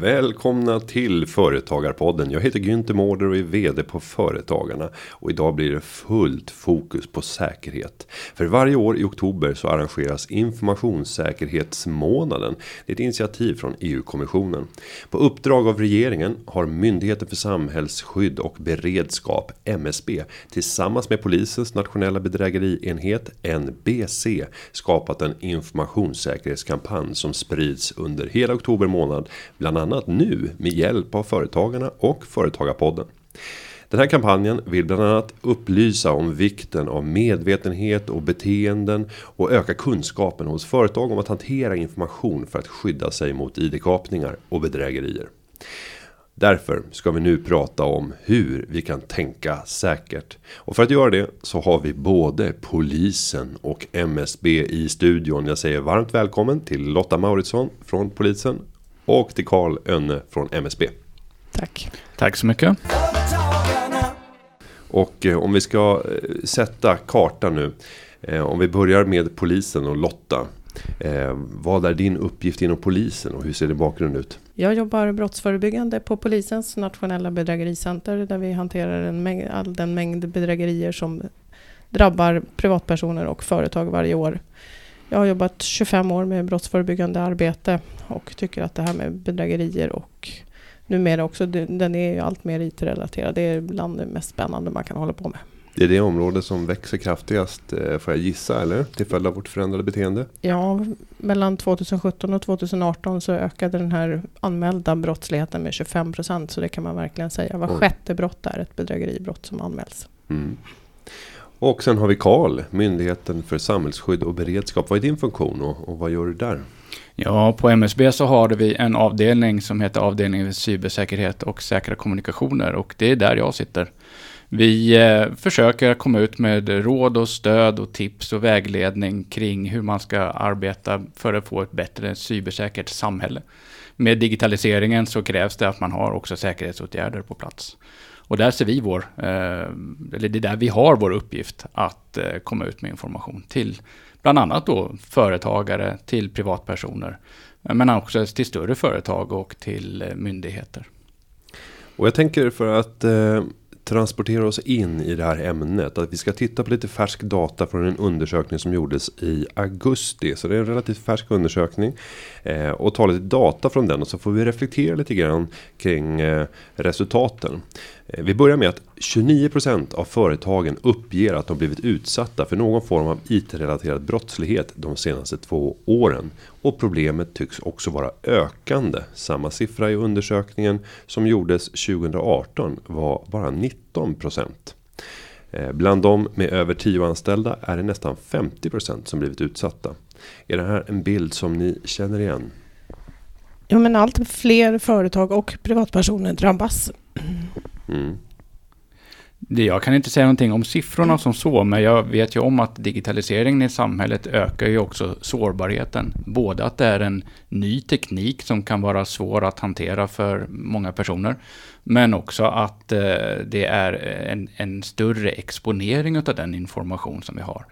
Välkomna till Företagarpodden. Jag heter Günther Mårder och är VD på Företagarna. Och idag blir det fullt fokus på säkerhet. För varje år i oktober så arrangeras informationssäkerhetsmånaden. Det är ett initiativ från EU-kommissionen. På uppdrag av regeringen har Myndigheten för samhällsskydd och beredskap, MSB, tillsammans med polisens nationella bedrägerienhet, NBC, skapat en informationssäkerhetskampanj som sprids under hela oktober månad. Bland annat annat nu med hjälp av Företagarna och Företagarpodden. Den här kampanjen vill bland annat upplysa om vikten av medvetenhet och beteenden och öka kunskapen hos företag om att hantera information för att skydda sig mot id-kapningar och bedrägerier. Därför ska vi nu prata om hur vi kan tänka säkert. Och för att göra det så har vi både polisen och MSB i studion. Jag säger varmt välkommen till Lotta Mauritsson från polisen och till Karl Önne från MSB. Tack. Tack så mycket. Och eh, om vi ska eh, sätta kartan nu. Eh, om vi börjar med polisen och Lotta. Vad är din uppgift inom polisen och hur ser din bakgrund ut? Jag jobbar brottsförebyggande på polisens nationella bedrägericenter där vi hanterar en mängd, all den mängd bedrägerier som drabbar privatpersoner och företag varje år. Jag har jobbat 25 år med brottsförebyggande arbete och tycker att det här med bedrägerier och numera också, den är ju allt mer IT-relaterad. Det är bland det mest spännande man kan hålla på med. Det är det område som växer kraftigast eh, får jag gissa eller? Till följd av vårt förändrade beteende? Ja, mellan 2017 och 2018 så ökade den här anmälda brottsligheten med 25 procent. Så det kan man verkligen säga. Var sjätte brott är ett bedrägeribrott som anmäls. Mm. Och sen har vi Karl, Myndigheten för samhällsskydd och beredskap. Vad är din funktion och, och vad gör du där? Ja, på MSB så har vi en avdelning som heter avdelningen för cybersäkerhet och säkra kommunikationer och det är där jag sitter. Vi eh, försöker komma ut med råd och stöd och tips och vägledning kring hur man ska arbeta för att få ett bättre cybersäkert samhälle. Med digitaliseringen så krävs det att man har också säkerhetsåtgärder på plats. Och där ser vi vår, eh, eller det är där vi har vår uppgift att eh, komma ut med information till bland annat då företagare, till privatpersoner, eh, men också till större företag och till myndigheter. Och jag tänker för att eh, transportera oss in i det här ämnet. Att vi ska titta på lite färsk data från en undersökning som gjordes i augusti. Så det är en relativt färsk undersökning. Eh, och ta lite data från den och så får vi reflektera lite grann kring eh, resultaten. Eh, vi börjar med att 29% av företagen uppger att de blivit utsatta för någon form av IT-relaterad brottslighet de senaste två åren. Och problemet tycks också vara ökande. Samma siffra i undersökningen som gjordes 2018 var bara 19%. Eh, bland de med över 10 anställda är det nästan 50% som blivit utsatta. Är det här en bild som ni känner igen? Ja, men allt fler företag och privatpersoner drabbas. Mm. Jag kan inte säga någonting om siffrorna som så, men jag vet ju om att digitaliseringen i samhället ökar ju också sårbarheten. Både att det är en ny teknik som kan vara svår att hantera för många personer, men också att eh, det är en, en större exponering av den information som vi har.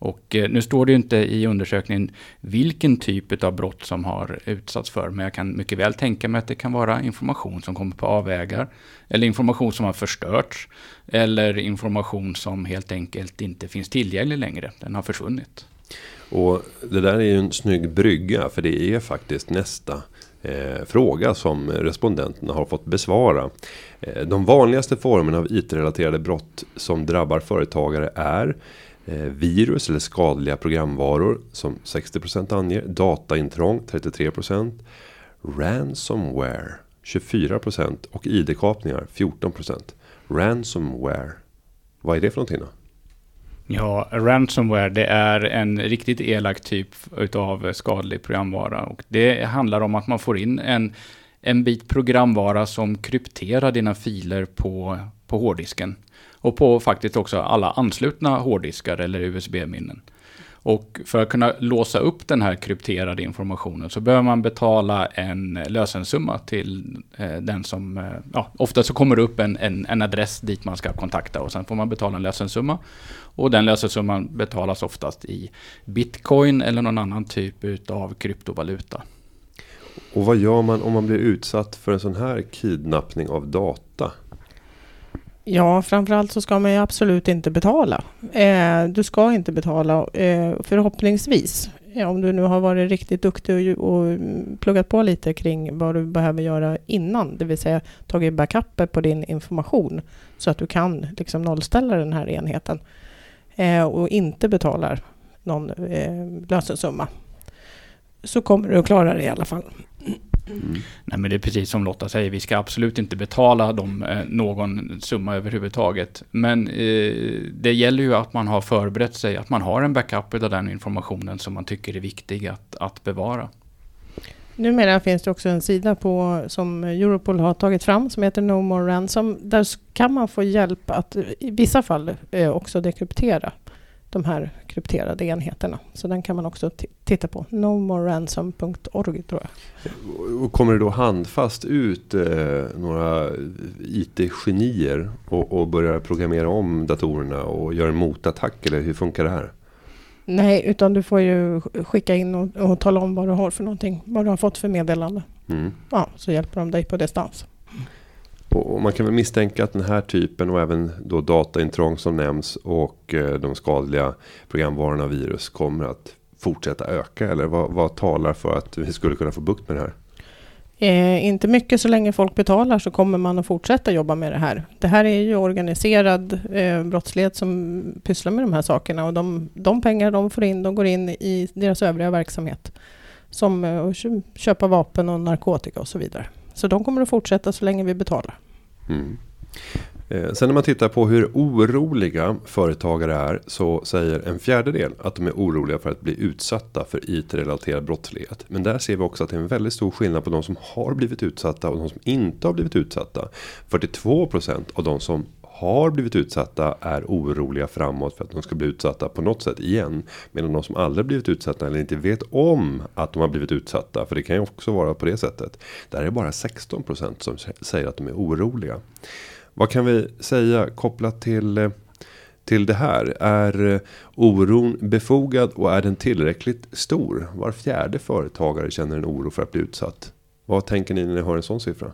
Och eh, nu står det ju inte i undersökningen vilken typ av brott som har utsatts för, men jag kan mycket väl tänka mig att det kan vara information som kommer på avvägar, eller information som har förstörts, eller information som helt enkelt inte finns tillgänglig längre, den har försvunnit. Och det där är ju en snygg brygga, för det är faktiskt nästa eh, fråga som respondenterna har fått besvara. Eh, de vanligaste formerna av IT-relaterade brott som drabbar företagare är Eh, virus eller skadliga programvaror som 60% anger. Dataintrång 33%. Ransomware 24% och ID-kapningar 14%. Ransomware. Vad är det för någonting då? Ja, ransomware det är en riktigt elak typ utav skadlig programvara. Och det handlar om att man får in en, en bit programvara som krypterar dina filer på, på hårddisken. Och på faktiskt också alla anslutna hårddiskar eller USB-minnen. Och för att kunna låsa upp den här krypterade informationen så behöver man betala en lösensumma till eh, den som... Eh, ja, ofta så kommer det upp en, en, en, adress dit man ska kontakta och sen får man betala en lösensumma. Och den lösensumman betalas oftast i bitcoin eller någon annan typ av kryptovaluta. Och vad gör man om man blir utsatt för en sån här kidnappning av data? Ja, framförallt så ska man ju absolut inte betala. Eh, du ska inte betala, eh, förhoppningsvis. Om du nu har varit riktigt duktig och, och mm, pluggat på lite kring vad du behöver göra innan, det vill säga tagit backuper på din information så att du kan liksom nollställa den här enheten eh, och inte betalar någon eh, lösensumma så kommer du att klara det i alla fall. Mm. Nej men det är precis som Lotta säger, vi ska absolut inte betala dem eh, någon summa överhuvudtaget. Men eh, det gäller ju att man har förberett sig, att man har en backup av den informationen som man tycker är viktig att, att bevara. Numera finns det också en sida på, som Europol har tagit fram som heter No More Ransom. Där kan man få hjälp att i vissa fall eh, också dekryptera de här krypterade enheterna. Så den kan man också titta på. nomoreransom.org tror jag. Och kommer det då handfast ut eh, några IT-genier och, och börjar programmera om datorerna och göra en motattack? Eller hur funkar det här? Nej, utan du får ju skicka in och, och tala om vad du har för någonting. Vad du har fått för meddelande. Mm. Ja, så hjälper de dig på distans. Och man kan väl misstänka att den här typen och även då dataintrång som nämns och eh, de skadliga programvarorna och virus kommer att fortsätta öka? Eller vad, vad talar för att vi skulle kunna få bukt med det här? Eh, inte mycket så länge folk betalar så kommer man att fortsätta jobba med det här. Det här är ju organiserad eh, brottslighet som pysslar med de här sakerna och de, de pengar de får in, de går in i deras övriga verksamhet. Som eh, att köpa vapen och narkotika och så vidare. Så de kommer att fortsätta så länge vi betalar. Mm. Eh, sen när man tittar på hur oroliga företagare är så säger en fjärdedel att de är oroliga för att bli utsatta för IT-relaterad brottslighet. Men där ser vi också att det är en väldigt stor skillnad på de som har blivit utsatta och de som inte har blivit utsatta. 42% av de som har blivit utsatta är oroliga framåt för att de ska bli utsatta på något sätt igen. Medan de som aldrig blivit utsatta eller inte vet om att de har blivit utsatta. För det kan ju också vara på det sättet. Där är det bara 16% som säger att de är oroliga. Vad kan vi säga kopplat till till det här? Är oron befogad och är den tillräckligt stor? Var fjärde företagare känner en oro för att bli utsatt. Vad tänker ni när ni hör en sån siffra?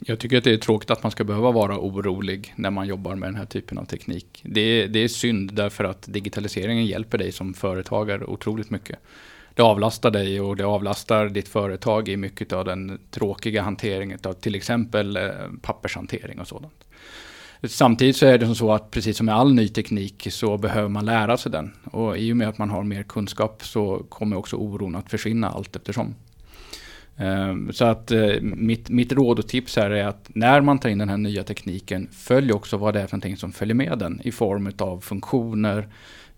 Jag tycker att det är tråkigt att man ska behöva vara orolig när man jobbar med den här typen av teknik. Det är, det är synd därför att digitaliseringen hjälper dig som företagare otroligt mycket. Det avlastar dig och det avlastar ditt företag i mycket av den tråkiga hanteringen av till exempel eh, pappershantering och sådant. Samtidigt så är det som så att precis som med all ny teknik så behöver man lära sig den. Och i och med att man har mer kunskap så kommer också oron att försvinna allt eftersom. Ehm, så att eh, mitt, mitt råd och tips här är att när man tar in den här nya tekniken, följ också vad det är för någonting som följer med den i form av funktioner,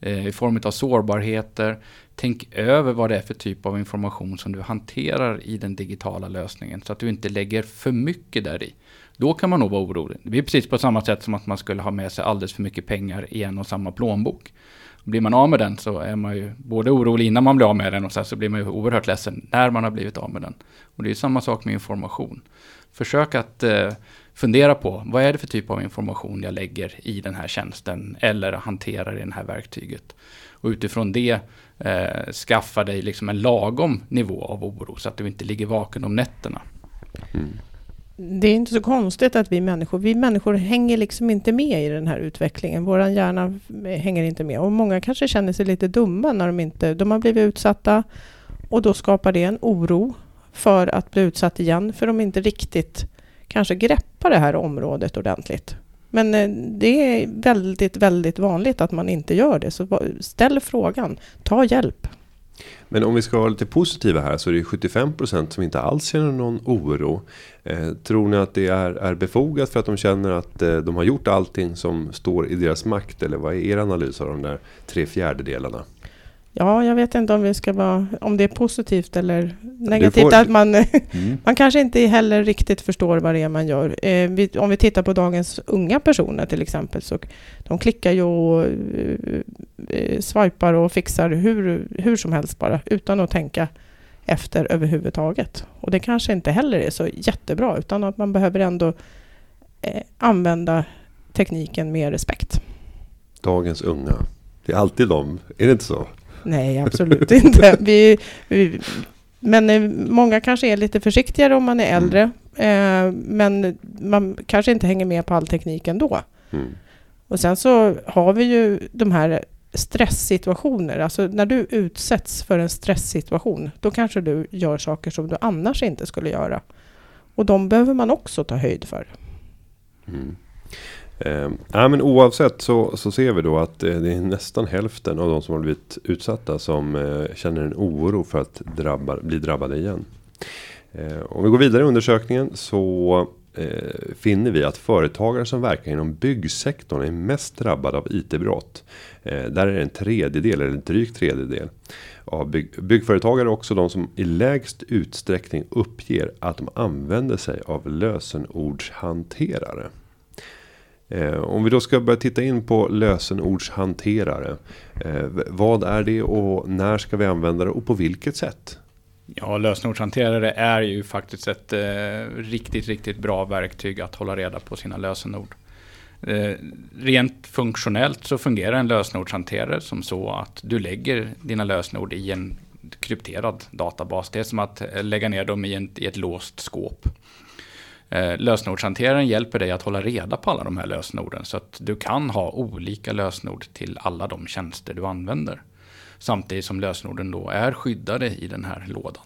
eh, i form av sårbarheter. Tänk över vad det är för typ av information som du hanterar i den digitala lösningen så att du inte lägger för mycket där i. Då kan man nog vara orolig. Det är precis på samma sätt som att man skulle ha med sig alldeles för mycket pengar i en och samma plånbok. Blir man av med den så är man ju både orolig innan man blir av med den och sen så blir man ju oerhört ledsen när man har blivit av med den. Och det är ju samma sak med information. Försök att eh, fundera på vad är det för typ av information jag lägger i den här tjänsten eller hanterar i det här verktyget. Och utifrån det eh, skaffa dig liksom en lagom nivå av oro så att du inte ligger vaken om nätterna. Mm det är inte så konstigt att vi människor, vi människor hänger liksom inte med i den här utvecklingen. Vår hjärna hänger inte med. Och många kanske känner sig lite dumma när de inte, de har blivit utsatta och då skapar det en oro för att bli utsatt igen, för de inte riktigt kanske greppar det här området ordentligt. Men eh, det är väldigt, väldigt vanligt att man inte gör det. Så ställ frågan, ta hjälp. Men om vi ska vara lite positiva här så är det 75% som inte alls känner någon oro. Eh, tror ni att det är, är befogat för att de känner att eh, de har gjort allting som står i deras makt? Eller vad är er analys av de där tre fjärdedelarna? Ja, jag vet inte om, vi ska vara, om det är positivt eller negativt. Får... Att man, mm. man kanske inte heller riktigt förstår vad det är man gör. Eh, vi, om vi tittar på dagens unga personer till exempel, så de klickar ju och eh, eh, swipar och fixar hur, hur som helst bara, utan att tänka efter överhuvudtaget. Och det kanske inte heller är så jättebra, utan att man behöver ändå eh, använda tekniken med respekt. Dagens unga. Det är alltid de, är det inte så? Nej, absolut inte. Vi, vi, men eh, många kanske är lite försiktigare om man är Mm. äldre. Eh, men man kanske inte hänger med på all teknik ändå. Mm. Och sen så har vi ju de här stresssituationer. Alltså när du utsätts för en stresssituation, då kanske du gör saker som du annars inte skulle göra. Och de behöver man också ta höjd för. Mm. Eh, ja, men oavsett så, så ser vi då att eh, det är nästan hälften av de som har blivit utsatta som eh, känner en oro för att drabba, bli drabbade igen. Eh, om vi går vidare i undersökningen så eh, finner vi att företagare som verkar inom byggsektorn är mest drabbade av IT-brott. Eh, där är det en tredjedel eller drygt tredjedel av bygg, byggföretagare är också de som i lägst utsträckning uppger att de använder sig av lösenordshanterare. Eh, om vi då ska börja titta in på lösenordshanterare. Eh, vad är det och när ska vi använda det och på vilket sätt? Ja, lösenordshanterare är ju faktiskt ett eh, riktigt, riktigt bra verktyg att hålla reda på sina lösenord. Eh, rent funktionellt så fungerar en lösenordshanterare som så att du lägger dina lösenord i en krypterad databas. Det är som att eh, lägga ner dem i, en, i ett låst skåp. Eh, lösenordshanteraren hjälper dig att hålla reda på alla de här lösenorden så att du kan ha olika lösenord till alla de tjänster du använder. Samtidigt som lösenorden då är skyddade i den här lådan.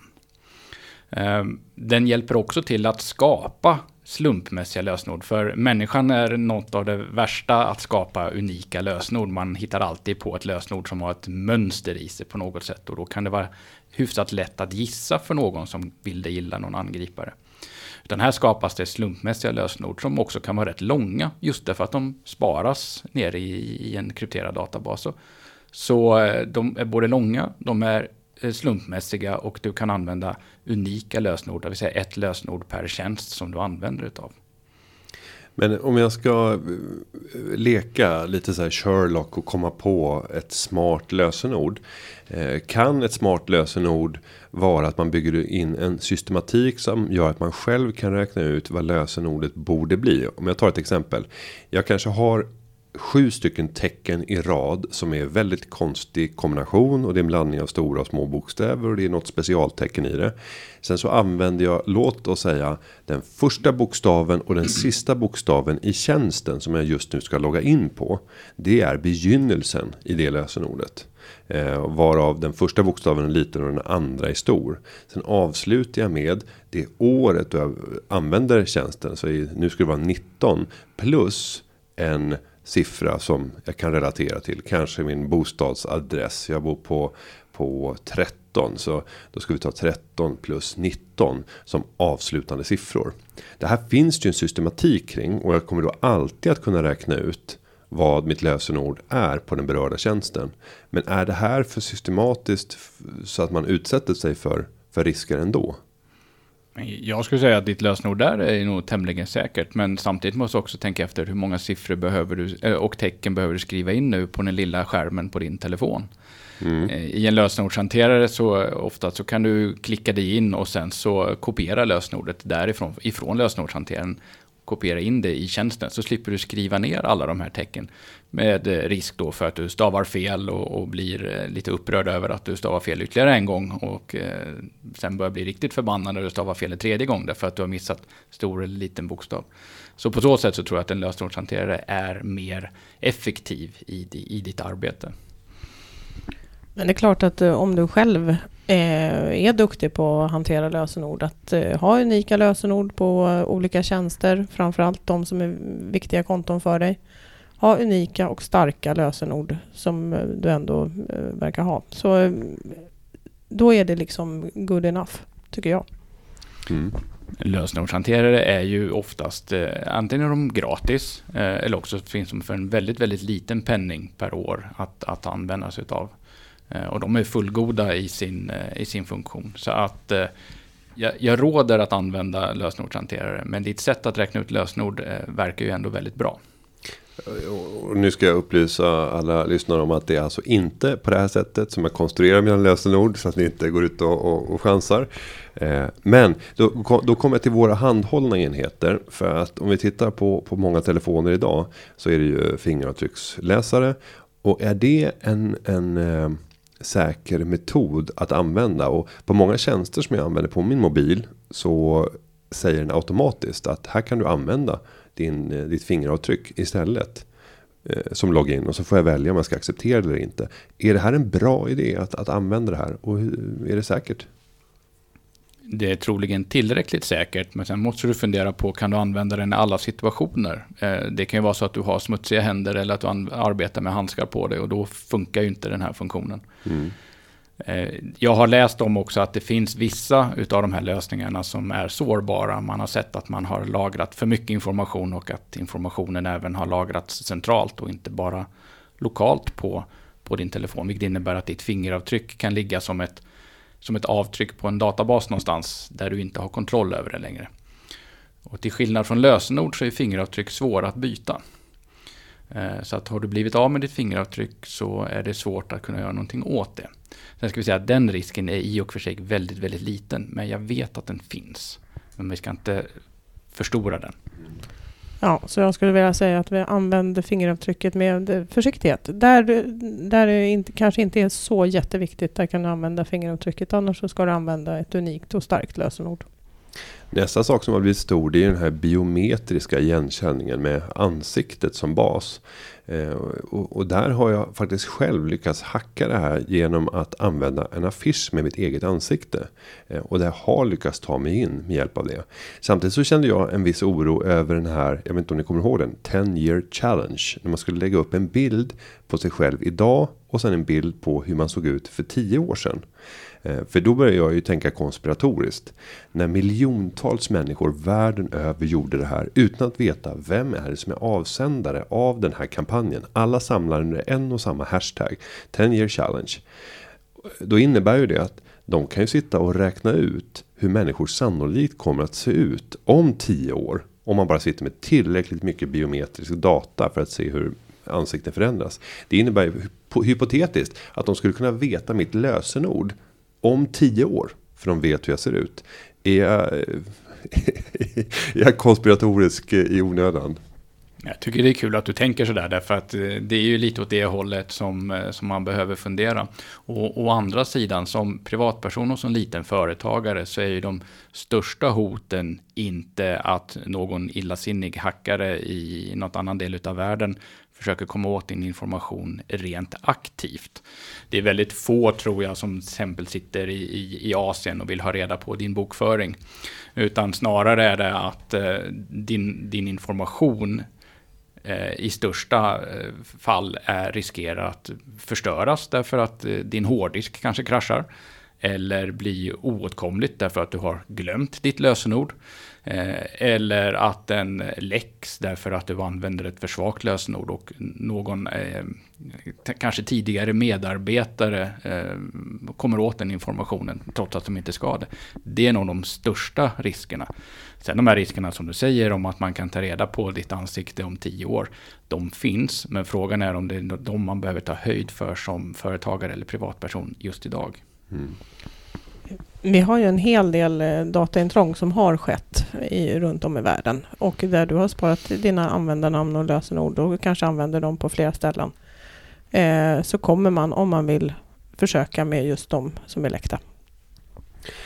Eh, Den hjälper också till att skapa slumpmässiga lösenord. För människan är något av det värsta att skapa unika lösenord. Man hittar alltid på ett lösenord som har ett mönster i sig på något sätt. Och då kan det vara hyfsat lätt att gissa för någon som vill det illa någon angripare. Utan här skapas det slumpmässiga lösenord som också kan vara rätt långa. Just därför att de sparas nere i, i en krypterad databas. Så, så eh, de är både långa, de är eh, slumpmässiga och du kan använda unika lösenord, det vill säga ett lösenord per tjänst som du använder utav. Men om jag ska eh, leka lite så här Sherlock och komma på ett smart lösenord. Kan ett smart lösenord vara att man bygger in en systematik som gör att man själv kan räkna ut vad lösenordet borde bli. Om jag tar ett exempel. Jag kanske har sju stycken tecken i rad som är väldigt konstig kombination och det är en blandning av stora och små bokstäver och det är något specialtecken i det. Sen så använder jag, låt oss säga, den första bokstaven och den sista bokstaven i tjänsten som jag just nu ska logga in på. Det är begynnelsen i det lösenordet. Eh, varav den första bokstaven är liten och den andra är stor. Sen avslutar jag med det året då jag använder tjänsten. Så i, nu ska det vara 19 plus en siffra som jag kan relatera till. Kanske min bostadsadress. Jag bor på, på 13. Så då ska vi ta 13 plus 19 som avslutande siffror. Det här finns det ju en systematik kring. Och jag kommer då alltid att kunna räkna ut vad mitt lösenord är på den berörda tjänsten. Men är det här för systematiskt så att man utsätter sig för, för risker ändå? Jag skulle säga att ditt lösenord där är nog tämligen säkert. Men samtidigt måste du också tänka efter hur många siffror behöver du, eh, och tecken behöver du skriva in nu på den lilla skärmen på din telefon. Mm. Eh, I en lösenordshanterare så ofta så kan du klicka dig in och sen så kopiera lösenordet därifrån, ifrån lösenordshanteraren. Kopiera in det i tjänsten så slipper du skriva ner alla de här tecken. Med eh, risk då för att du stavar fel och, och blir eh, lite upprörd över att du stavar fel ytterligare en gång. Och eh, sen börjar bli riktigt förbannad när du stavar fel en tredje gång därför att du har missat stor eller liten bokstav. Så på så sätt så tror jag att en lösenordshanterare är mer effektiv i, i ditt arbete. Men det är klart att eh, om du själv eh, är duktig på att hantera lösenord, att eh, ha unika lösenord på olika tjänster, framförallt de som är viktiga konton för dig. Ha unika och starka lösenord som du ändå verkar ha. Så då är det liksom good enough, tycker jag. Mm. Lösenordshanterare är ju oftast eh, antingen är de gratis eh, eller också finns de för en väldigt, väldigt liten penning per år att, att använda sig utav. Eh, och de är fullgoda i sin, eh, i sin funktion. Så att eh, jag, jag råder att använda lösenordshanterare men ditt sätt att räkna ut lösenord verkar ju ändå väldigt bra. Och nu ska jag upplysa alla lyssnare om att det är alltså inte på det här sättet som jag konstruerar mina lösenord så att ni inte går ut och, och, och chansar. Eh, men då, då kommer jag till våra handhållna enheter. För att om vi tittar på, på många telefoner idag så är det ju fingeravtrycksläsare. Och är det en, en säker metod att använda och på många tjänster som jag använder på min mobil så säger den automatiskt att här kan du använda din, eh, ditt fingeravtryck istället. Eh, som login och så får jag välja om jag ska acceptera det eller inte. Är det här en bra idé att, att använda det här och hur, är det säkert? Det är troligen tillräckligt säkert, men sen måste du fundera på kan du använda den i alla situationer? Eh, det kan ju vara så att du har smutsiga händer eller att du arbetar med handskar på dig och då funkar ju inte den här funktionen. Mm. Eh, jag har läst om också att det finns vissa utav de här lösningarna som är sårbara. Man har sett att man har lagrat för mycket information och att informationen även har lagrats centralt och inte bara lokalt på, på din telefon. Vilket innebär att ditt fingeravtryck kan ligga som ett, som ett avtryck på en databas någonstans där du inte har kontroll över det längre. Och till skillnad från lösenord så är fingeravtryck svåra att byta. Eh, så att har du blivit av med ditt fingeravtryck så är det svårt att kunna göra någonting åt det. Sen ska vi säga att den risken är i och för sig väldigt, väldigt liten. Men jag vet att den finns. Men vi ska inte förstora den. Ja, så jag skulle vilja säga att vi använder fingeravtrycket med eh, försiktighet. Där, där det inte, kanske inte är så jätteviktigt, där kan du använda fingeravtrycket. Annars så ska du använda ett unikt och starkt lösenord. Nästa sak som har blivit stor det är den här biometriska igenkänningen med ansiktet som bas. Eh, och, och, där har jag faktiskt själv lyckats hacka det här genom att använda en affisch med mitt eget ansikte. Eh, och det har lyckats ta mig in med hjälp av det. Samtidigt så kände jag en viss oro över den här, jag vet inte om ni kommer ihåg den, 10 year challenge. När man skulle lägga upp en bild på sig själv idag och sen en bild på hur man såg ut för 10 år sedan. Eh, för då börjar jag ju tänka konspiratoriskt. När miljontals människor världen över gjorde det här utan att veta vem är det som är avsändare av den här kampanjen. Alla samlar under en och samma hashtag 10 year challenge. Då innebär ju det att de kan ju sitta och räkna ut hur människor sannolikt kommer att se ut om tio år. Om man bara sitter med tillräckligt mycket biometrisk data för att se hur ansikten förändras. Det innebär ju hypotetiskt att de skulle kunna veta mitt lösenord om tio år. För de vet hur jag ser ut. Är jag, är jag konspiratorisk i onödan? Jag tycker det är kul att du tänker sådär därför att eh, det är ju lite åt det hållet som, eh, som man behöver fundera. Och å andra sidan som privatperson och som liten företagare så är ju de största hoten inte att någon illasinnig hackare i något annan del av världen försöker komma åt din information rent aktivt. Det är väldigt få, tror jag, som till exempel sitter i, i, i Asien och vill ha reda på din bokföring. Utan snarare är det att eh, din, din information eh, i största eh, fall är, riskerar att förstöras därför att eh, din hårddisk kanske kraschar. Eller blir oåtkomligt därför att du har glömt ditt lösenord. Eh, eller att den läcks därför att du använder ett för svagt lösenord och någon eh, kanske tidigare medarbetare eh, kommer åt den informationen trots att de inte ska det. Det är nog de största riskerna. Sen de här riskerna som du säger om att man kan ta reda på ditt ansikte om tio år. De finns, men frågan är om det är de man behöver ta höjd för som företagare eller privatperson just idag. Mm. Vi har ju en hel del eh, dataintrång som har skett i, runt om i världen och där du har sparat dina användarnamn och lösenord och kanske använder dem på flera ställen. Eh, så kommer man om man vill försöka med just de som är läckta.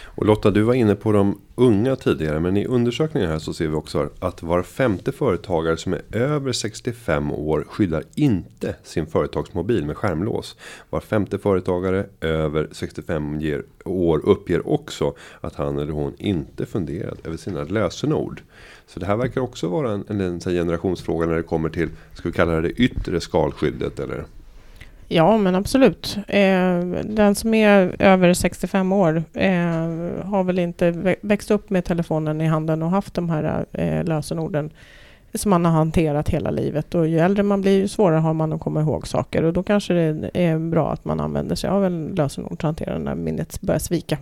Och Lotta, du var inne på de unga tidigare, men i undersökningen här så ser vi också att var femte företagare som är över 65 år skyddar inte sin företagsmobil med skärmlås. Var femte företagare över 65 år uppger också att han eller hon inte funderat över sina lösenord. Så det här verkar också vara en, en, en generationsfråga när det kommer till, ska vi kalla det yttre skalskyddet eller? Ja, men absolut. Eh, den som är över 65 år eh, har väl inte växt upp med telefonen i handen och haft de här eh, lösenorden som man har hanterat hela livet. Och ju äldre man blir, ju svårare har man att komma ihåg saker. Och då kanske det är bra att man använder sig av en lösenord för att hantera när minnet börjar svika.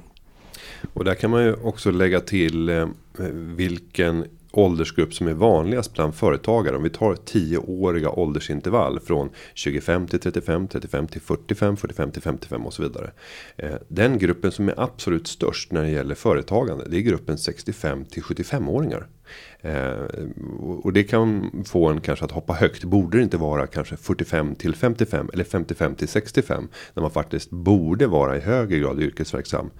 Och där kan man ju också lägga till eh, vilken åldersgrupp som är vanligast bland företagare. Om vi tar 10-åriga åldersintervall från 25 till 35, 35 till 45, 45 till 55 och så vidare. Eh, den gruppen som är absolut störst när det gäller företagande. Det är gruppen 65 till 75-åringar. Eh, och det kan få en kanske att hoppa högt. Borde det inte vara kanske 45 till 55 eller 55 till 65 när man faktiskt borde vara i högre grad yrkesverksam.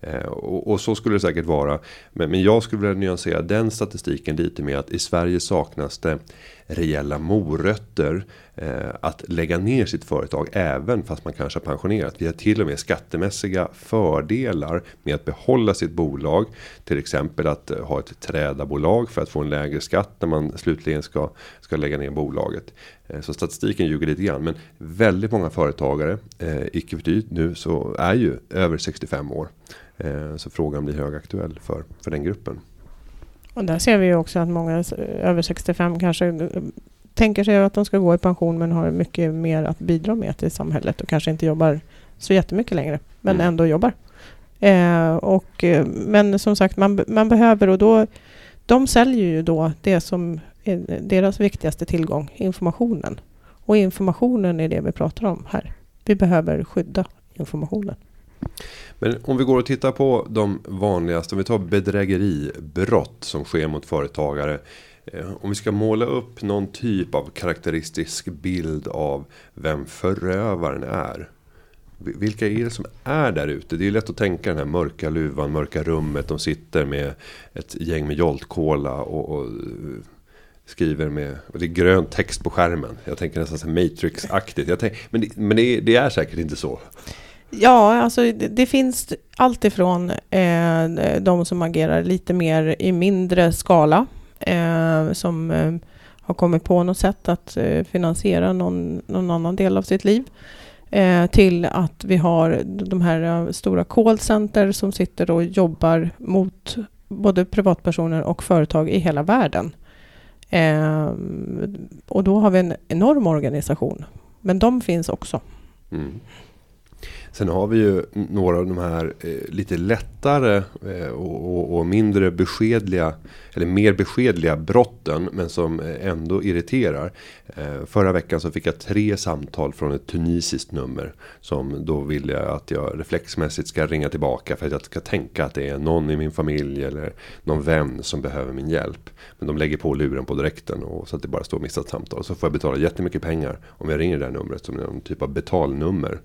Eh, och, så skulle det säkert vara. Men jag skulle vilja nyansera den statistiken lite med att i Sverige saknas det rejäla morötter eh, att lägga ner sitt företag även fast man kanske har pensionerat. Vi har till och med skattemässiga fördelar med att behålla sitt bolag. Till exempel att eh, ha ett trädabolag för att få en lägre skatt när man slutligen ska, ska lägga ner bolaget. Eh, så statistiken ljuger lite grann. Men väldigt många företagare, eh, icke förty nu så är ju över 65 år. Eh, så frågan blir högaktuell för, för den gruppen. Och där ser vi ju också att många över 65 kanske eh, tänker sig att de ska gå i pension men har mycket mer att bidra med till samhället och kanske inte jobbar så jättemycket längre men mm. ändå jobbar. Eh, och, eh, men som sagt, man, man behöver och då de säljer ju då det som är deras viktigaste tillgång, informationen. Och informationen är det vi pratar om här. Vi behöver skydda informationen. Men om vi går och tittar på de vanligaste, om vi tar bedrägeribrott som sker mot företagare. Eh, om vi ska måla upp någon typ av karaktäristisk bild av vem förövaren är. Vilka är det som är där ute? Det är lätt att tänka den här mörka luvan, mörka rummet. De sitter med ett gäng med joltkola och, och eh, skriver med, och det är grön text på skärmen. Jag tänker nästan så Matrix-aktigt. men det, men det, det, är säkert inte så. Ja, alltså det, det finns allt ifrån eh, de som agerar lite mer i mindre skala, eh, som eh, har kommit på något sätt att eh, finansiera någon, någon, annan del av sitt liv, eh, till att vi har de här eh, stora callcenter som sitter och jobbar mot både privatpersoner och företag i hela världen. Eh, och då har vi en enorm organisation, men de finns också. Mm. Sen har vi ju några av de här eh, lite lättare eh, och, och, och, mindre beskedliga eller mer beskedliga brotten men som eh, ändå irriterar. Eh, förra veckan så fick jag tre samtal från ett tunisiskt nummer som då vill jag att jag reflexmässigt ska ringa tillbaka för att jag ska tänka att det är någon i min familj eller någon vän som behöver min hjälp. Men de lägger på luren på direkten och så att det bara står missat samtal. Så får jag betala jättemycket pengar om jag ringer det här numret som någon typ av betalnummer.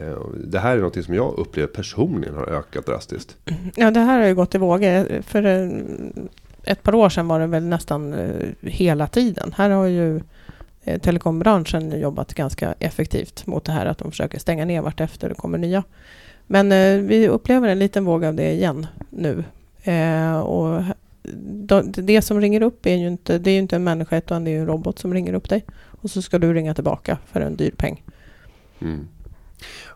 Eh, det här är något som jag upplever personligen har ökat drastiskt. Ja, det här har ju gått i vågor. För eh, ett par år sedan var det väl nästan eh, hela tiden. Här har ju telekombranschen jobbat ganska effektivt mot det här att de försöker stänga ner vart efter det kommer nya. Men vi upplever en liten våg av det igen nu. och det som ringer upp är ju inte, det är inte en människa utan det är en robot som ringer upp dig. Och så ska du ringa tillbaka för en dyr peng. Mm.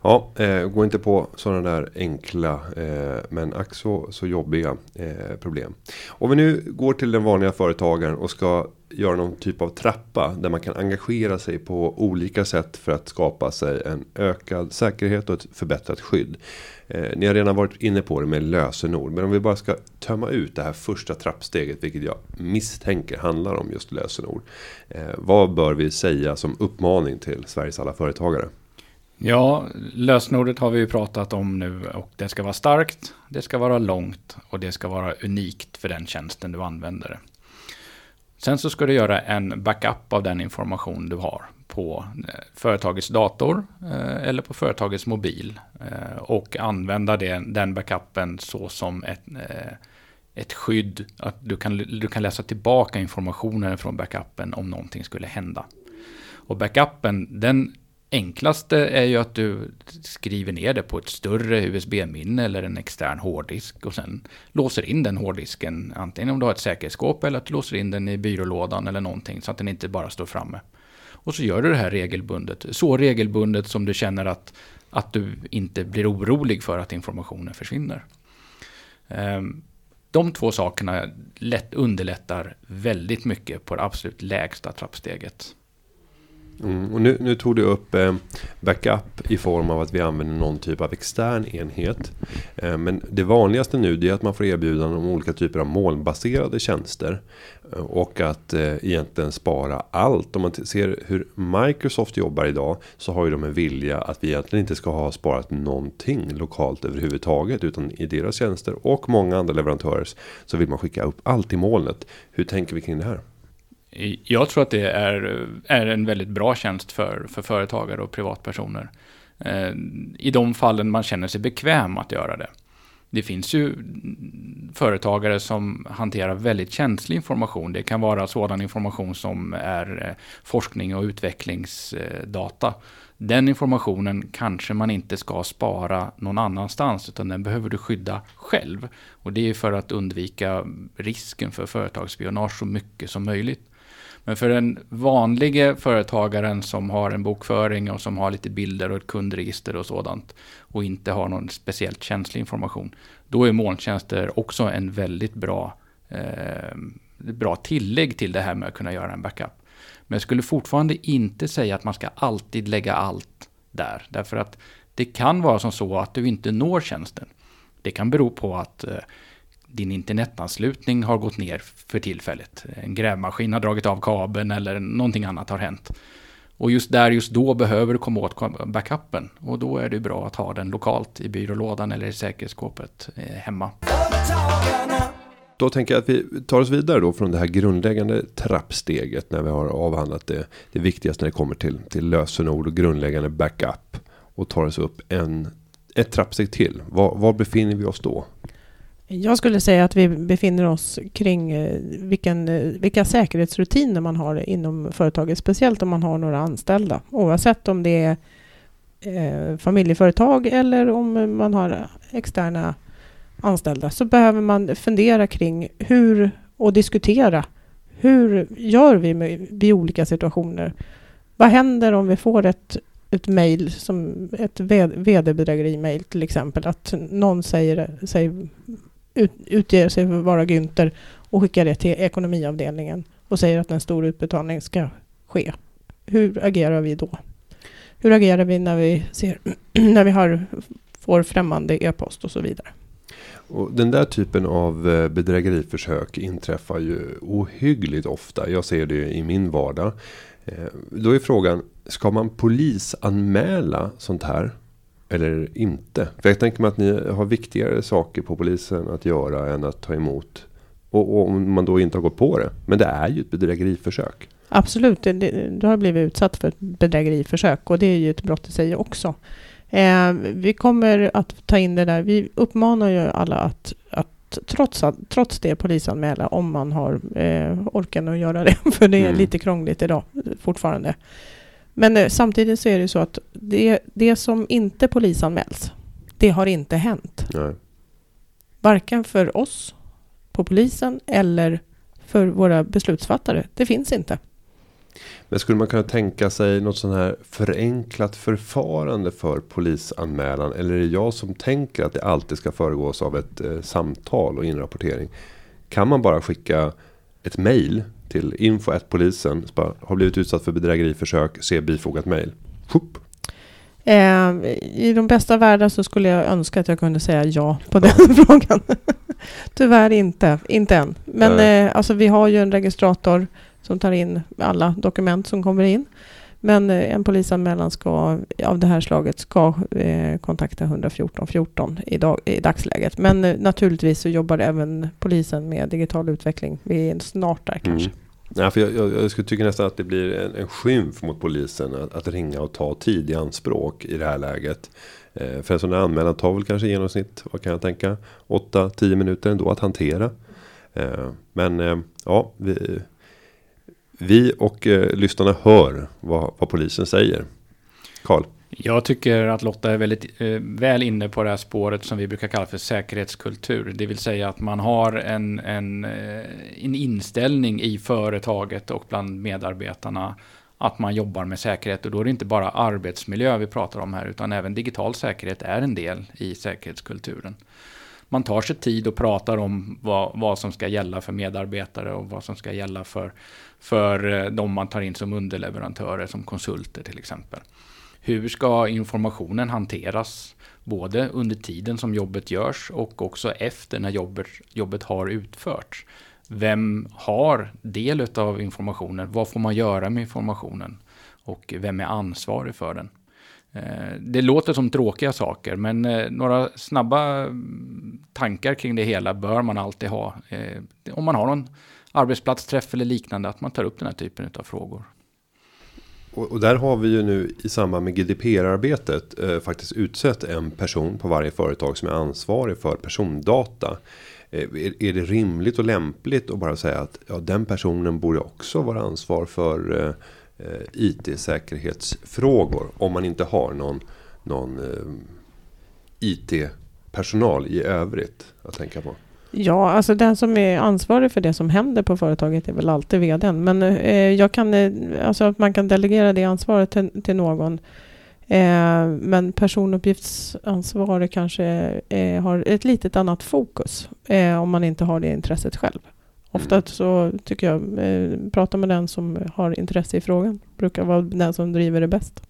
Ja, eh, gå inte på sådana där enkla eh, men ack så, så jobbiga eh, problem. Om vi nu går till den vanliga företagaren och ska göra någon typ av trappa där man kan engagera sig på olika sätt för att skapa sig en ökad säkerhet och ett förbättrat skydd. Eh, ni har redan varit inne på det med lösenord, men om vi bara ska tömma ut det här första trappsteget, vilket jag misstänker handlar om just lösenord. Eh, vad bör vi säga som uppmaning till Sveriges alla företagare? Ja, lösenordet har vi ju pratat om nu och det ska vara starkt, det ska vara långt och det ska vara unikt för den tjänsten du använder. Sen så ska du göra en backup av den information du har på eh, företagets dator eh, eller på företagets mobil eh, och använda den backupen så som ett, ett skydd. Att du kan, du kan läsa tillbaka informationen från backupen om någonting skulle hända. Och backupen, den enklaste är ju att du skriver ner det på ett större USB-minne eller en extern hårddisk och sen låser in den hårddisken. Antingen om du har ett säkerhetsskåp eller att du låser in den i byrålådan eller någonting så att den inte bara står framme. Och så gör du det här regelbundet. Så regelbundet som du känner att, att du inte blir orolig för att informationen försvinner. Ehm, de två sakerna lätt underlättar väldigt mycket på det absolut lägsta trappsteget. Mm, och nu, nu tog du upp eh, backup i form av att vi använder någon typ av extern enhet. Eh, men det vanligaste nu är att man får erbjudanden om olika typer av molnbaserade tjänster. Eh, och att eh, egentligen spara allt. Om man ser hur Microsoft jobbar idag så har ju de en vilja att vi egentligen inte ska ha sparat någonting lokalt överhuvudtaget. Utan i deras tjänster och många andra leverantörers så vill man skicka upp allt i molnet. Hur tänker vi kring det här? Jag tror att det är, är en väldigt bra tjänst för, för företagare och privatpersoner. Eh, I de fallen man känner sig bekväm att göra det. Det finns ju företagare som hanterar väldigt känslig information. Det kan vara sådan information som är eh, forskning och utvecklingsdata. Den informationen kanske man inte ska spara någon annanstans utan den behöver du skydda själv. Och det är för att undvika risken för företagsspionage så mycket som möjligt. Men för den vanliga företagaren som har en bokföring och som har lite bilder och ett kundregister och sådant och inte har någon speciellt känslig information. Då är molntjänster också en väldigt bra, eh, bra tillägg till det här med att kunna göra en backup. Men jag skulle fortfarande inte säga att man ska alltid lägga allt där. Därför att det kan vara som så att du inte når tjänsten. Det kan bero på att eh, din internetanslutning har gått ner för tillfället. En grävmaskin har dragit av kabeln eller någonting annat har hänt. Och just där, just då behöver du komma åt backupen. Och då är det bra att ha den lokalt i byrålådan eller i säkerhetsskåpet eh, hemma. Då tänker jag att vi tar oss vidare då från det här grundläggande trappsteget när vi har avhandlat det, det viktigaste när det kommer till, till lösenord och grundläggande backup. Och tar oss upp en, ett trappsteg till. Var, var befinner vi oss då? Jag skulle säga att vi befinner oss kring eh, vilken, eh, vilka säkerhetsrutiner man har inom företaget, speciellt om man har några anställda. Oavsett om det är eh, familjeföretag eller om man har externa anställda så behöver man fundera kring hur och diskutera hur gör vi med, vid olika situationer? Vad händer om vi får ett, ett mejl, som ett vd-bedrägeri-mejl till exempel, att någon säger, säger ut, utger sig för att vara Günther och skickar det till ekonomiavdelningen och säger att en stor utbetalning ska ske. Hur agerar vi då? Hur agerar vi när vi, ser, när vi har, får främmande e-post och så vidare? Och den där typen av eh, bedrägeriförsök inträffar ju ohyggligt ofta. Jag ser det i min vardag. Eh, då är frågan, ska man polisanmäla sånt här? Eller inte. För jag tänker mig att ni har viktigare saker på polisen att göra än att ta emot. Och, och om man då inte har gått på det. Men det är ju ett bedrägeriförsök. Absolut, det, det, du har blivit utsatt för ett bedrägeriförsök och det är ju ett brott i sig också. Eh, vi kommer att ta in det där. Vi uppmanar ju alla att, att trots, trots det polisanmäla om man har eh, orken att göra det. För det är mm. lite krångligt idag fortfarande. Men eh, samtidigt så är det så att det, det som inte polisanmäls, det har inte hänt. Nej. Varken för oss på polisen eller för våra beslutsfattare. Det finns inte. Men skulle man kunna tänka sig något sån här förenklat förfarande för polisanmälan? Eller är det jag som tänker att det alltid ska föregås av ett eh, samtal och inrapportering? Kan man bara skicka ett mail till info.polisen. Har blivit utsatt för bedrägeriförsök. Se bifogat mejl. Eh, I de bästa världar så skulle jag önska att jag kunde säga ja på den frågan. Tyvärr inte, inte än. Men eh, alltså, vi har ju en registrator som tar in alla dokument som kommer in. Men eh, en polisanmälan ska, av det här slaget ska eh, kontakta 114 14 i, dag, i dagsläget. Men eh, naturligtvis så jobbar även polisen med digital utveckling. Vi är snart där kanske. Mm. Ja, för jag, jag, jag skulle tycka nästan att det blir en, en skymf mot polisen att, att, ringa och ta tid i anspråk i det här läget. Eh, för en sån här anmälan tar väl kanske i genomsnitt, vad kan jag tänka, 8-10 minuter ändå att hantera. Eh, men eh, ja, vi, vi och eh, lyssnarna hör vad, vad polisen säger. Karl? Jag tycker att Lotta är väldigt eh, väl inne på det här spåret som vi brukar kalla för säkerhetskultur. Det vill säga att man har en, en, eh, en inställning i företaget och bland medarbetarna att man jobbar med säkerhet. Och då är det inte bara arbetsmiljö vi pratar om här, utan även digital säkerhet är en del i säkerhetskulturen. man tar sig tid och pratar om vad, vad som ska gälla för medarbetare och vad som ska gälla för, för eh, de man tar in som underleverantörer, som konsulter till exempel. Hur ska informationen hanteras? Både under tiden som jobbet görs och också efter när jobbet, jobbet har utförts. Vem har del av informationen? Vad får man göra med informationen? Och vem är ansvarig för den? Eh, det låter som tråkiga saker, men eh, några snabba mm, tankar kring det hela bör man alltid ha. Eh, om man har någon arbetsplatsträff eller liknande, att man tar upp den här typen av frågor. Och, och, där har vi ju nu i samband med GDPR-arbetet eh, faktiskt utsett en person på varje företag som är ansvarig för persondata. Eh, är, är, det rimligt och lämpligt att bara säga att ja, den personen borde också vara ansvar för eh, eh IT-säkerhetsfrågor om man inte har någon, någon eh, IT-personal i övrigt att tänka på? Ja, alltså den som är ansvarig för det som händer på företaget är väl alltid vdn. Men eh, jag kan, eh, alltså att man kan delegera det ansvaret till, till någon. Eh, men personuppgiftsansvarig kanske eh, har ett litet annat fokus eh, om man inte har det intresset själv. Ofta så tycker jag, eh, prata med den som har intresse i frågan. Brukar vara den som driver det bäst.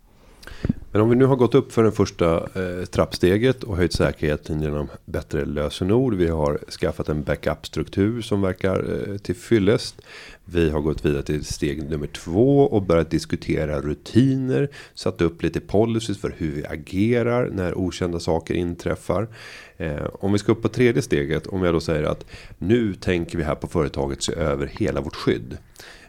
Men om vi nu har gått upp för det första eh, trappsteget och höjt säkerheten genom bättre lösenord. Vi har skaffat en backup-struktur som verkar eh, till fyllest. Vi har gått vidare till steg nummer två och börjat diskutera rutiner. Satt upp lite policies för hur vi agerar när okända saker inträffar. Eh, om vi ska upp på tredje steget. Om jag då säger att nu tänker vi här på företaget se över hela vårt skydd.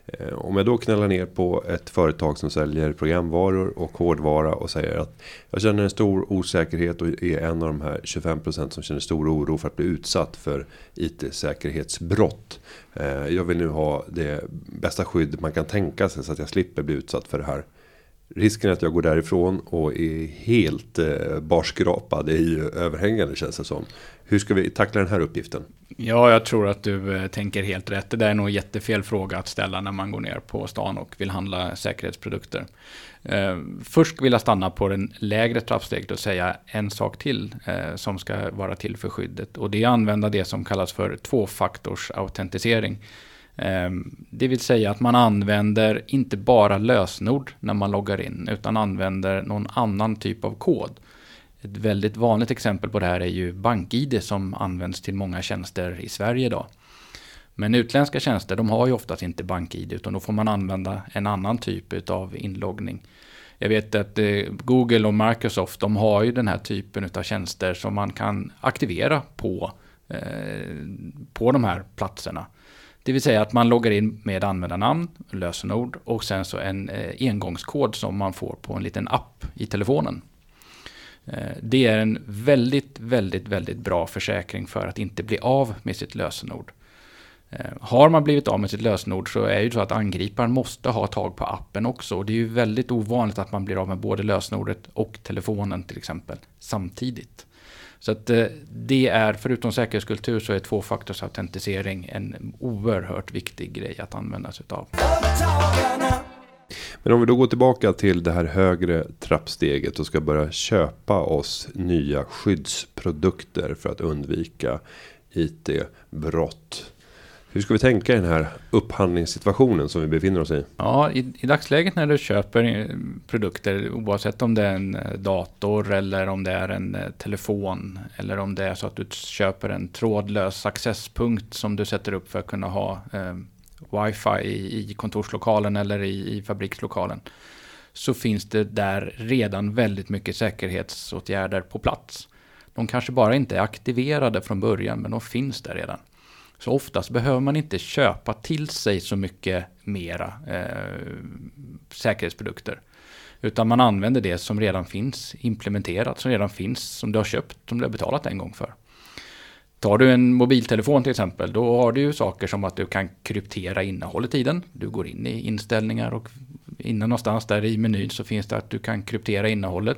Eh, om jag då knallar ner på ett företag som säljer programvaror och hårdvara och säger att jag känner en stor osäkerhet och är en av de här 25% som känner stor oro för att bli utsatt för IT-säkerhetsbrott. Eh, jag vill nu ha det bästa skydd man kan tänka sig så att jag slipper bli utsatt för det här. Risken att jag går därifrån och är helt eh, barskrapad är ju överhängande känns det som. Hur ska vi tackla den här uppgiften? Ja, jag tror att du eh, tänker helt rätt. Det där är nog jättefel fråga att ställa när man går ner på stan och vill handla säkerhetsprodukter. Eh, först vill jag stanna på den lägre trappsteget och säga en sak till eh, som ska vara till för skyddet. Och det är att använda det som kallas för tvåfaktorsautentisering. Det vill säga att man använder inte bara lösenord när man loggar in, utan använder någon annan typ av kod. Ett väldigt vanligt exempel på det här är ju BankID som används till många tjänster i Sverige idag. Men utländska tjänster de har ju oftast inte BankID utan då får man använda en annan typ av inloggning. Jag vet att eh, Google och Microsoft de har ju den här typen av tjänster som man kan aktivera på, eh, på de här platserna. Det vill säga att man loggar in med användarnamn, lösenord och sen så en eh, engångskod som man får på en liten app i telefonen. Eh, det är en väldigt, väldigt, väldigt bra försäkring för att inte bli av med sitt lösenord. Eh, har man blivit av med sitt lösenord så är det ju så att angriparen måste ha tag på appen också. Och det är ju väldigt ovanligt att man blir av med både lösenordet och telefonen till exempel samtidigt. Så att eh, det är, förutom säkerhetskultur, så är tvåfaktorsautentisering en oerhört viktig grej att använda sig av. Men om vi då går tillbaka till det här högre trappsteget och ska börja köpa oss nya skyddsprodukter för att undvika IT-brott. Hur ska vi tänka i den här upphandlingssituationen som vi befinner oss i? Ja, i, i dagsläget när du köper eh, produkter, oavsett om det är en eh, dator eller om det är en eh, telefon eller om det är så att du köper en trådlös accesspunkt som du sätter upp för att kunna ha eh, wifi i, i kontorslokalen eller i, i fabrikslokalen så finns det där redan väldigt mycket säkerhetsåtgärder på plats. De kanske bara inte är aktiverade från början men de finns där redan. Så oftast behöver man inte köpa till sig så mycket mera eh, säkerhetsprodukter. Utan man använder det som redan finns implementerat, som redan finns, som du har köpt, som du har betalat en gång för. Tar du en mobiltelefon till exempel, då har du ju saker som att du kan kryptera innehållet i den. Du går in i inställningar och inne någonstans där i menyn så finns det att du kan kryptera innehållet.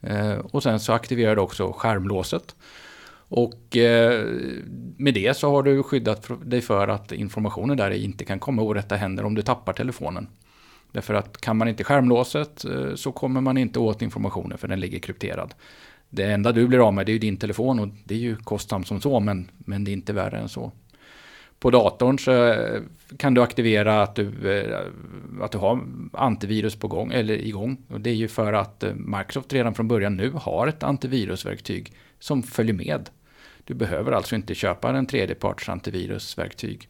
Eh, och sen så aktiverar du också skärmlåset. Och eh, med det så har du skyddat dig för att informationen där inte kan komma orätta händer om du tappar telefonen. Därför att kan man inte skärmlåset eh, så kommer man inte åt informationen för den ligger krypterad. Det enda du blir av med det är ju din telefon och det är ju kostsamt som så men, men det är inte värre än så. På datorn så eh, kan du aktivera att du, eh, att du har antivirus på gång, eller igång. Och det är ju för att eh, Microsoft redan från början nu har ett antivirusverktyg som följer med. Du behöver alltså inte köpa en tredjeparts antivirusverktyg.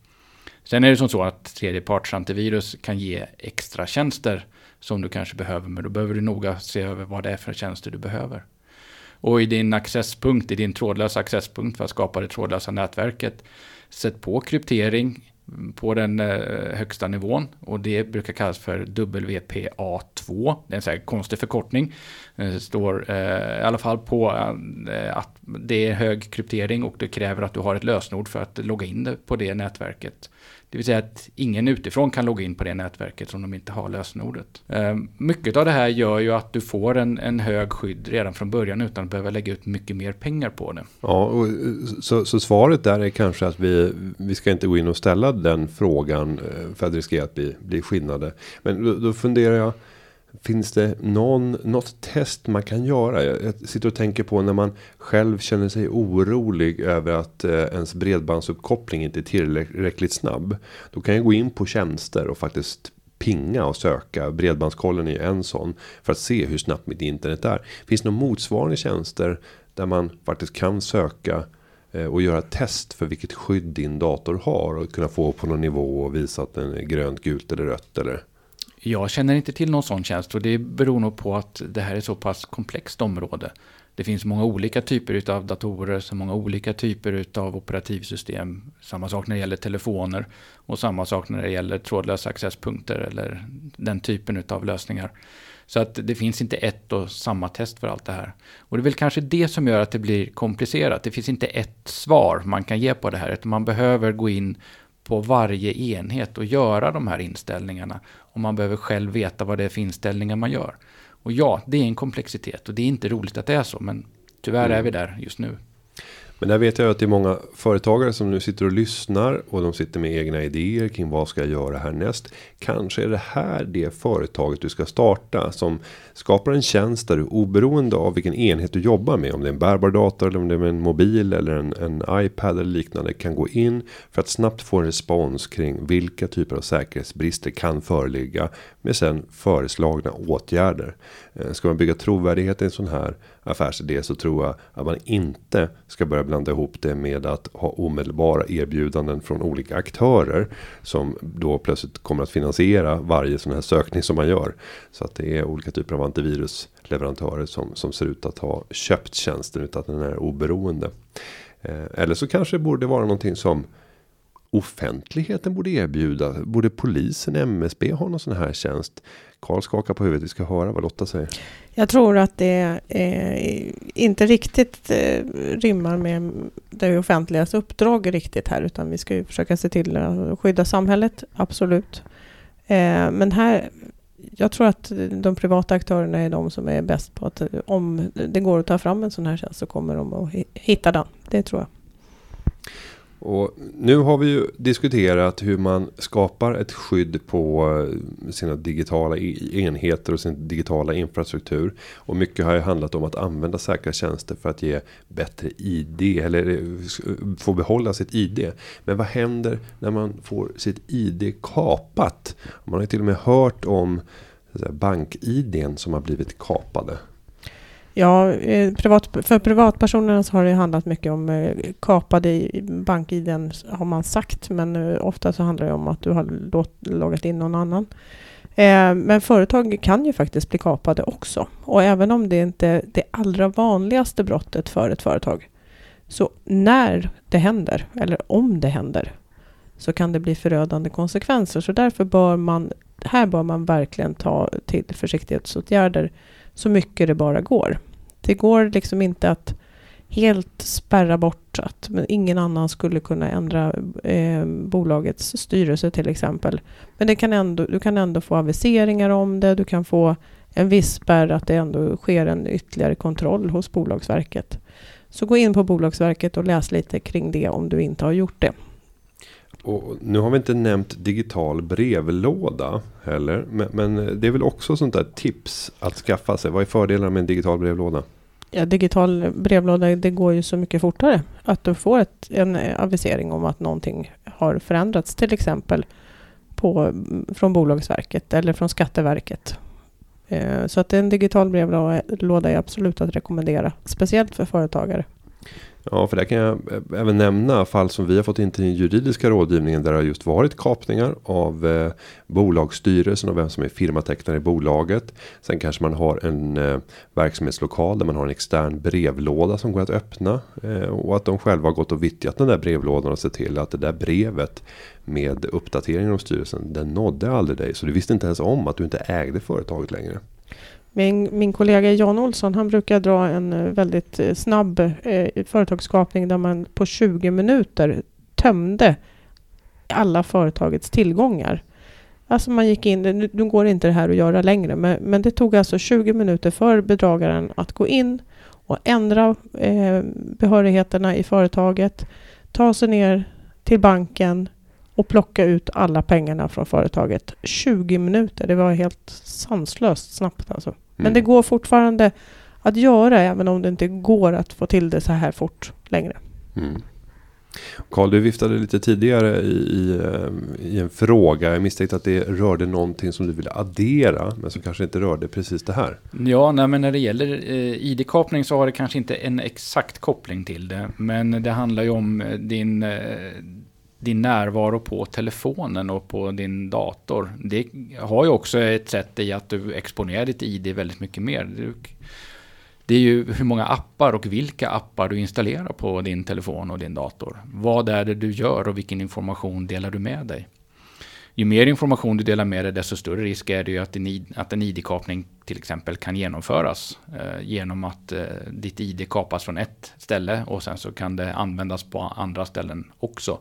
Sen är det som så att tredjeparts antivirus kan ge extra tjänster som du kanske behöver, men då behöver du noga se över vad det är för tjänster du behöver. Och i din accesspunkt, i din trådlösa accesspunkt för att skapa det trådlösa nätverket, sätt på kryptering på den eh, högsta nivån och det brukar kallas för WPA2. Det är en så här konstig förkortning. Det står eh, i alla fall på att det är hög kryptering och det kräver att du har ett lösenord för att logga in på det nätverket. Det vill säga att ingen utifrån kan logga in på det nätverket om de inte har lösenordet. Ehm, mycket av det här gör ju att du får en, en hög skydd redan från början utan att behöva lägga ut mycket mer pengar på det. Ja, och, eh, så, så svaret där är kanske att vi, vi ska inte gå in och ställa den frågan eh, för att riskera att bli, bli skinnade. Men då, då funderar jag. Finns det någon, något test man kan göra? Jag sitter och tänker på när man själv känner sig orolig över att eh, ens bredbandsuppkoppling inte är tillräckligt snabb. Då kan jag gå in på tjänster och faktiskt pinga och söka. Bredbandskollen är ju en sån. För att se hur snabbt mitt internet är. Finns det några motsvarande tjänster där man faktiskt kan söka eh, och göra test för vilket skydd din dator har och kunna få på någon nivå och visa att den är grönt, gult eller rött eller jag känner inte till någon sån tjänst och det beror nog på att det här är så pass komplext område. Det finns många olika typer av datorer, så många olika typer av operativsystem. Samma sak när det gäller telefoner och samma sak när det gäller trådlösa accesspunkter eller den typen av lösningar. Så att det finns inte ett och samma test för allt det här. Och det är väl kanske det som gör att det blir komplicerat. Det finns inte ett svar man kan ge på det här, utan man behöver gå in på varje enhet och göra de här inställningarna. Och man behöver själv veta vad det är för inställningar man gör. Och ja, det är en komplexitet och det är inte roligt att det är så, men tyvärr mm. är vi där just nu. Men där vet jag att det är många företagare som nu sitter och lyssnar och de sitter med egna idéer kring vad ska jag göra härnäst. Kanske är det här det företaget du ska starta som skapar en tjänst där du oberoende av vilken enhet du jobbar med. Om det är en bärbar dator eller om det är en mobil eller en, en iPad eller liknande kan gå in för att snabbt få en respons kring vilka typer av säkerhetsbrister kan föreligga med sen föreslagna åtgärder. Eh, ska man bygga trovärdighet i en sån här affärsidé så tror jag att man inte ska börja blanda ihop det med att ha omedelbara erbjudanden från olika aktörer som då plötsligt kommer att finansiera varje sån här sökning som man gör så att det är olika typer av antivirusleverantörer som som ser ut att ha köpt tjänsten utan att den är oberoende. Eh, eller så kanske det borde vara någonting som offentligheten borde erbjuda. Borde polisen, MSB ha någon sån här tjänst? Karl skakar på huvudet. Vi ska höra vad Lotta säger. Jag tror att det eh, inte riktigt eh, rimmar med det offentligas uppdrag riktigt här, utan vi ska ju försöka se till att skydda samhället, absolut. Eh, men här, jag tror att de privata aktörerna är de som är bäst på att om det går att ta fram en sån här tjänst så kommer de att hitta den. Det tror jag. Och nu har vi ju diskuterat hur man skapar ett skydd på eh, sina digitala e-, enheter och sin digitala infrastruktur. Och mycket har ju handlat om att använda säkra tjänster för att ge bättre ID eller eh, få behålla sitt ID. Men vad händer när man får sitt ID kapat? Man har ju till och med hört om bank-IDn som har blivit kapade. Ja, eh, privat, för privatpersonerna så har det handlat mycket om eh, kapade bank-id har man sagt, men eh, ofta så handlar det om att du har loggat in någon annan. Men företag kan ju faktiskt bli kapade också. Och även om det inte är det allra vanligaste brottet för ett företag, så när det händer, eller om det händer, så kan det bli förödande konsekvenser. Så därför bör man, här bör man verkligen ta till försiktighetsåtgärder så mycket det bara går. Det går liksom inte att helt spärra bort att ingen annan skulle kunna ändra eh, bolagets styrelse till exempel. Men det kan ändå, du kan ändå få aviseringar om det, du kan få en viss spärr att det ändå sker en ytterligare kontroll hos Bolagsverket. Så gå in på Bolagsverket och läs lite kring det om du inte har gjort det. Och nu har vi inte nämnt digital brevlåda heller. Men, men det är väl också sånt där tips att skaffa sig. Vad är fördelarna med en digital brevlåda? Ja, digital brevlåda, det går ju så mycket fortare. Att du får ett, en avisering om att någonting har förändrats, till exempel på, från Bolagsverket eller från Skatteverket. Eh, så att en digital brevlåda är absolut att rekommendera, speciellt för företagare. Ja, för där kan jag även nämna fall som vi har fått in till den juridiska rådgivningen där det har just varit kapningar av eh, bolagsstyrelsen och vem som är firmatecknare i bolaget. Sen kanske man har en eh, verksamhetslokal där man har en extern brevlåda som går att öppna eh, och att de själva har gått och vittjat den där brevlådan och sett till att det där brevet med uppdateringen av styrelsen den nådde aldrig dig så du visste inte ens om att du inte ägde företaget längre. Min, min kollega Jan Olsson han brukar dra en eh, väldigt eh, snabb eh, företagsskapning där man på 20 minuter tömde alla företagets tillgångar. Alltså man gick in, nu, nu går inte det här att göra längre, men, men det tog alltså 20 minuter för bedragaren att gå in och ändra eh, behörigheterna i företaget, ta sig ner till banken och plocka ut alla pengarna från företaget. 20 minuter, det var helt sanslöst snabbt alltså. Men det mm. går fortfarande att göra även om det inte går att få till det så här fort längre. Mm. Karl, du viftade lite tidigare i, i, eh, i, en fråga. Jag misstänkte att det rörde någonting som du ville addera, men som kanske inte rörde precis det här. Ja, nej, men när det gäller eh, ID-kapning så har det kanske inte en exakt koppling till det. Men det handlar ju om eh, din, eh, din närvaro på telefonen och på din dator. Det har ju också ett sätt i att du exponerar ditt ID väldigt mycket mer. Det är ju hur många appar och vilka appar du installerar på din telefon och din dator. Vad är det du gör och vilken information delar du med dig? Ju mer information du delar med dig, desto större risk är det ju att en, att en ID-kapning till exempel kan genomföras eh, genom att eh, ditt ID kapas från ett ställe och sen så kan det användas på andra ställen också.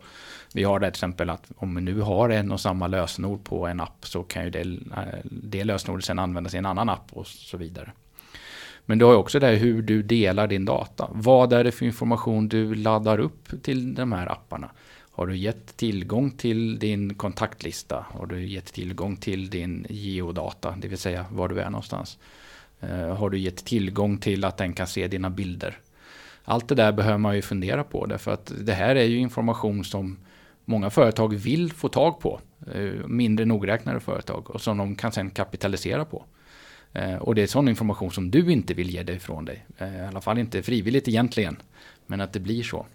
Vi har det till exempel att om vi nu har en och samma lösenord på en app så kan ju det, eh, det lösenordet sen användas i en annan app och så vidare. Men du har också det här hur du delar din data. Vad är det för information du laddar upp till de här apparna? Har du gett tillgång till din kontaktlista? Har du gett tillgång till din geodata, det vill säga var du är någonstans? Eh, har du gett tillgång till att den kan se dina bilder? Allt det där behöver man ju fundera på därför att det här är ju information som många företag vill få tag på. Eh, mindre nogräknade företag och som de kan sen kapitalisera på. Eh, och det är sån information som du inte vill ge dig ifrån dig. I alla fall inte frivilligt egentligen. Men att det blir så.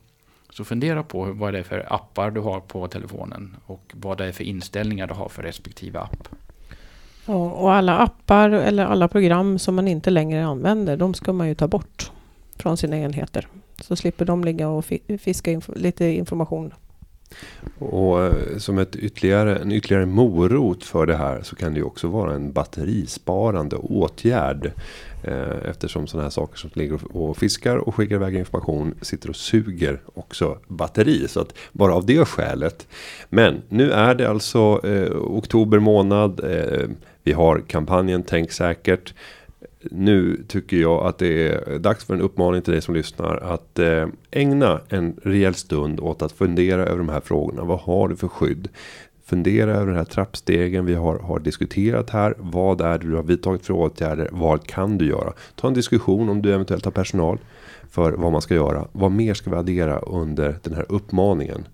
Så fundera på vad det är för appar du har på telefonen och vad det är för inställningar du har för respektive app. Ja, och alla appar eller alla program som man inte längre använder, de ska man ju ta bort från sina enheter. Så slipper de ligga och fiska inf lite information. Och eh, som ett ytterligare, en ytterligare morot för det här så kan det ju också vara en batterisparande åtgärd. Eh, eftersom sådana här saker som ligger och fiskar och skickar iväg information sitter och suger också batteri. Så att bara av det skälet. Men nu är det alltså eh, oktober månad. Eh, vi har kampanjen Tänk säkert. Nu tycker jag att det är dags för en uppmaning till dig som lyssnar att eh, ägna en rejäl stund åt att fundera över de här frågorna. Vad har du för skydd? Fundera över den här trappstegen vi har, har diskuterat här. Vad är det du har vidtagit för åtgärder? Vad kan du göra? Ta en diskussion om du eventuellt har personal för vad man ska göra. Vad mer ska vi addera under den här uppmaningen?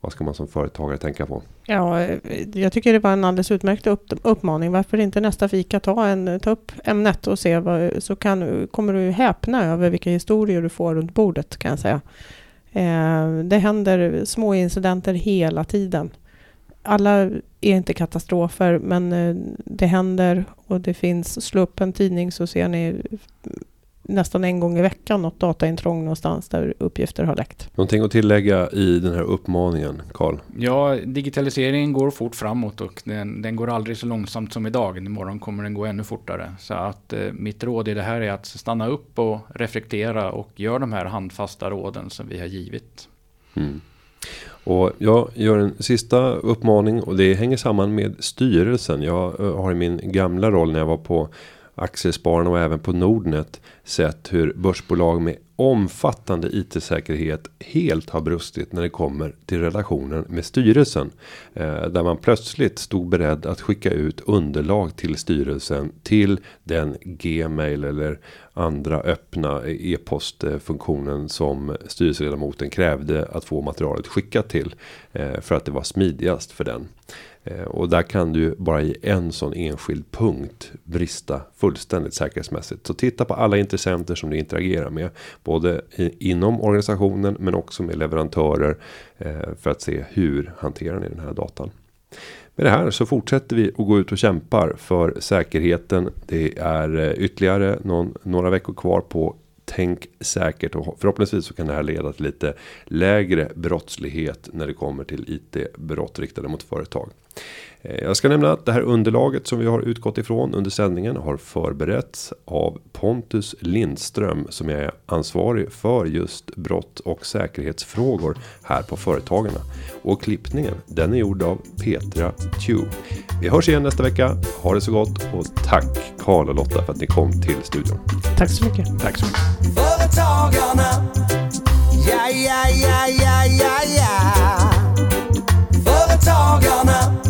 Vad ska man som företagare tänka på? Ja, jag tycker det var en alldeles utmärkt upp, uppmaning. Varför inte nästa fika ta, en, ta upp ämnet och se vad, så kan, kommer du häpna över vilka historier du får runt bordet kan jag säga. Eh, det händer små incidenter hela tiden alla är inte katastrofer, men eh, det händer och det finns, slå upp en tidning så ser ni nästan en gång i veckan något dataintrång någonstans där uppgifter har läckt. Någonting att tillägga i den här uppmaningen, Karl? Ja, digitaliseringen går fort framåt och den, den, går aldrig så långsamt som idag. Imorgon kommer den gå ännu fortare. Så att eh, mitt råd i det här är att stanna upp och reflektera och gör de här handfasta råden som vi har givit. Mm. Och jag gör en sista uppmaning och det hänger samman med styrelsen. Jag eh, har i min gamla roll när jag var på Aktiespararna och även på Nordnet sett hur börsbolag med omfattande IT-säkerhet helt har brustit när det kommer till relationen med styrelsen. Eh, där man plötsligt stod beredd att skicka ut underlag till styrelsen till den Gmail eller andra öppna e-postfunktionen som styrelseledamoten krävde att få materialet skickat till. Eh, för att det var smidigast för den. Eh, och där kan du bara i en sån enskild punkt brista fullständigt säkerhetsmässigt. Så titta på alla intressenter som du interagerar med. Både inom organisationen men också med leverantörer. Eh, för att se hur hanterar ni den här datan. Med det här så fortsätter vi att gå ut och kämpar för säkerheten. Det är eh, ytterligare någon, några veckor kvar på Tänk säkert och förhoppningsvis så kan det här leda till lite lägre brottslighet när det kommer till IT-brott riktade mot företag. Eh, jag ska nämna att det här underlaget som vi har utgått ifrån under sändningen har förberetts av Pontus Lindström som är ansvarig för just brott och säkerhetsfrågor här på Företagarna. Och klippningen den är gjord av Petra Tube. Vi hörs igen nästa vecka. Ha det så gott och tack Karl och Lotta för att ni kom till studion. Tack så mycket. Tack så mycket. Företagarna. Ja, ja, ja, ja, ja, ja. Företagarna.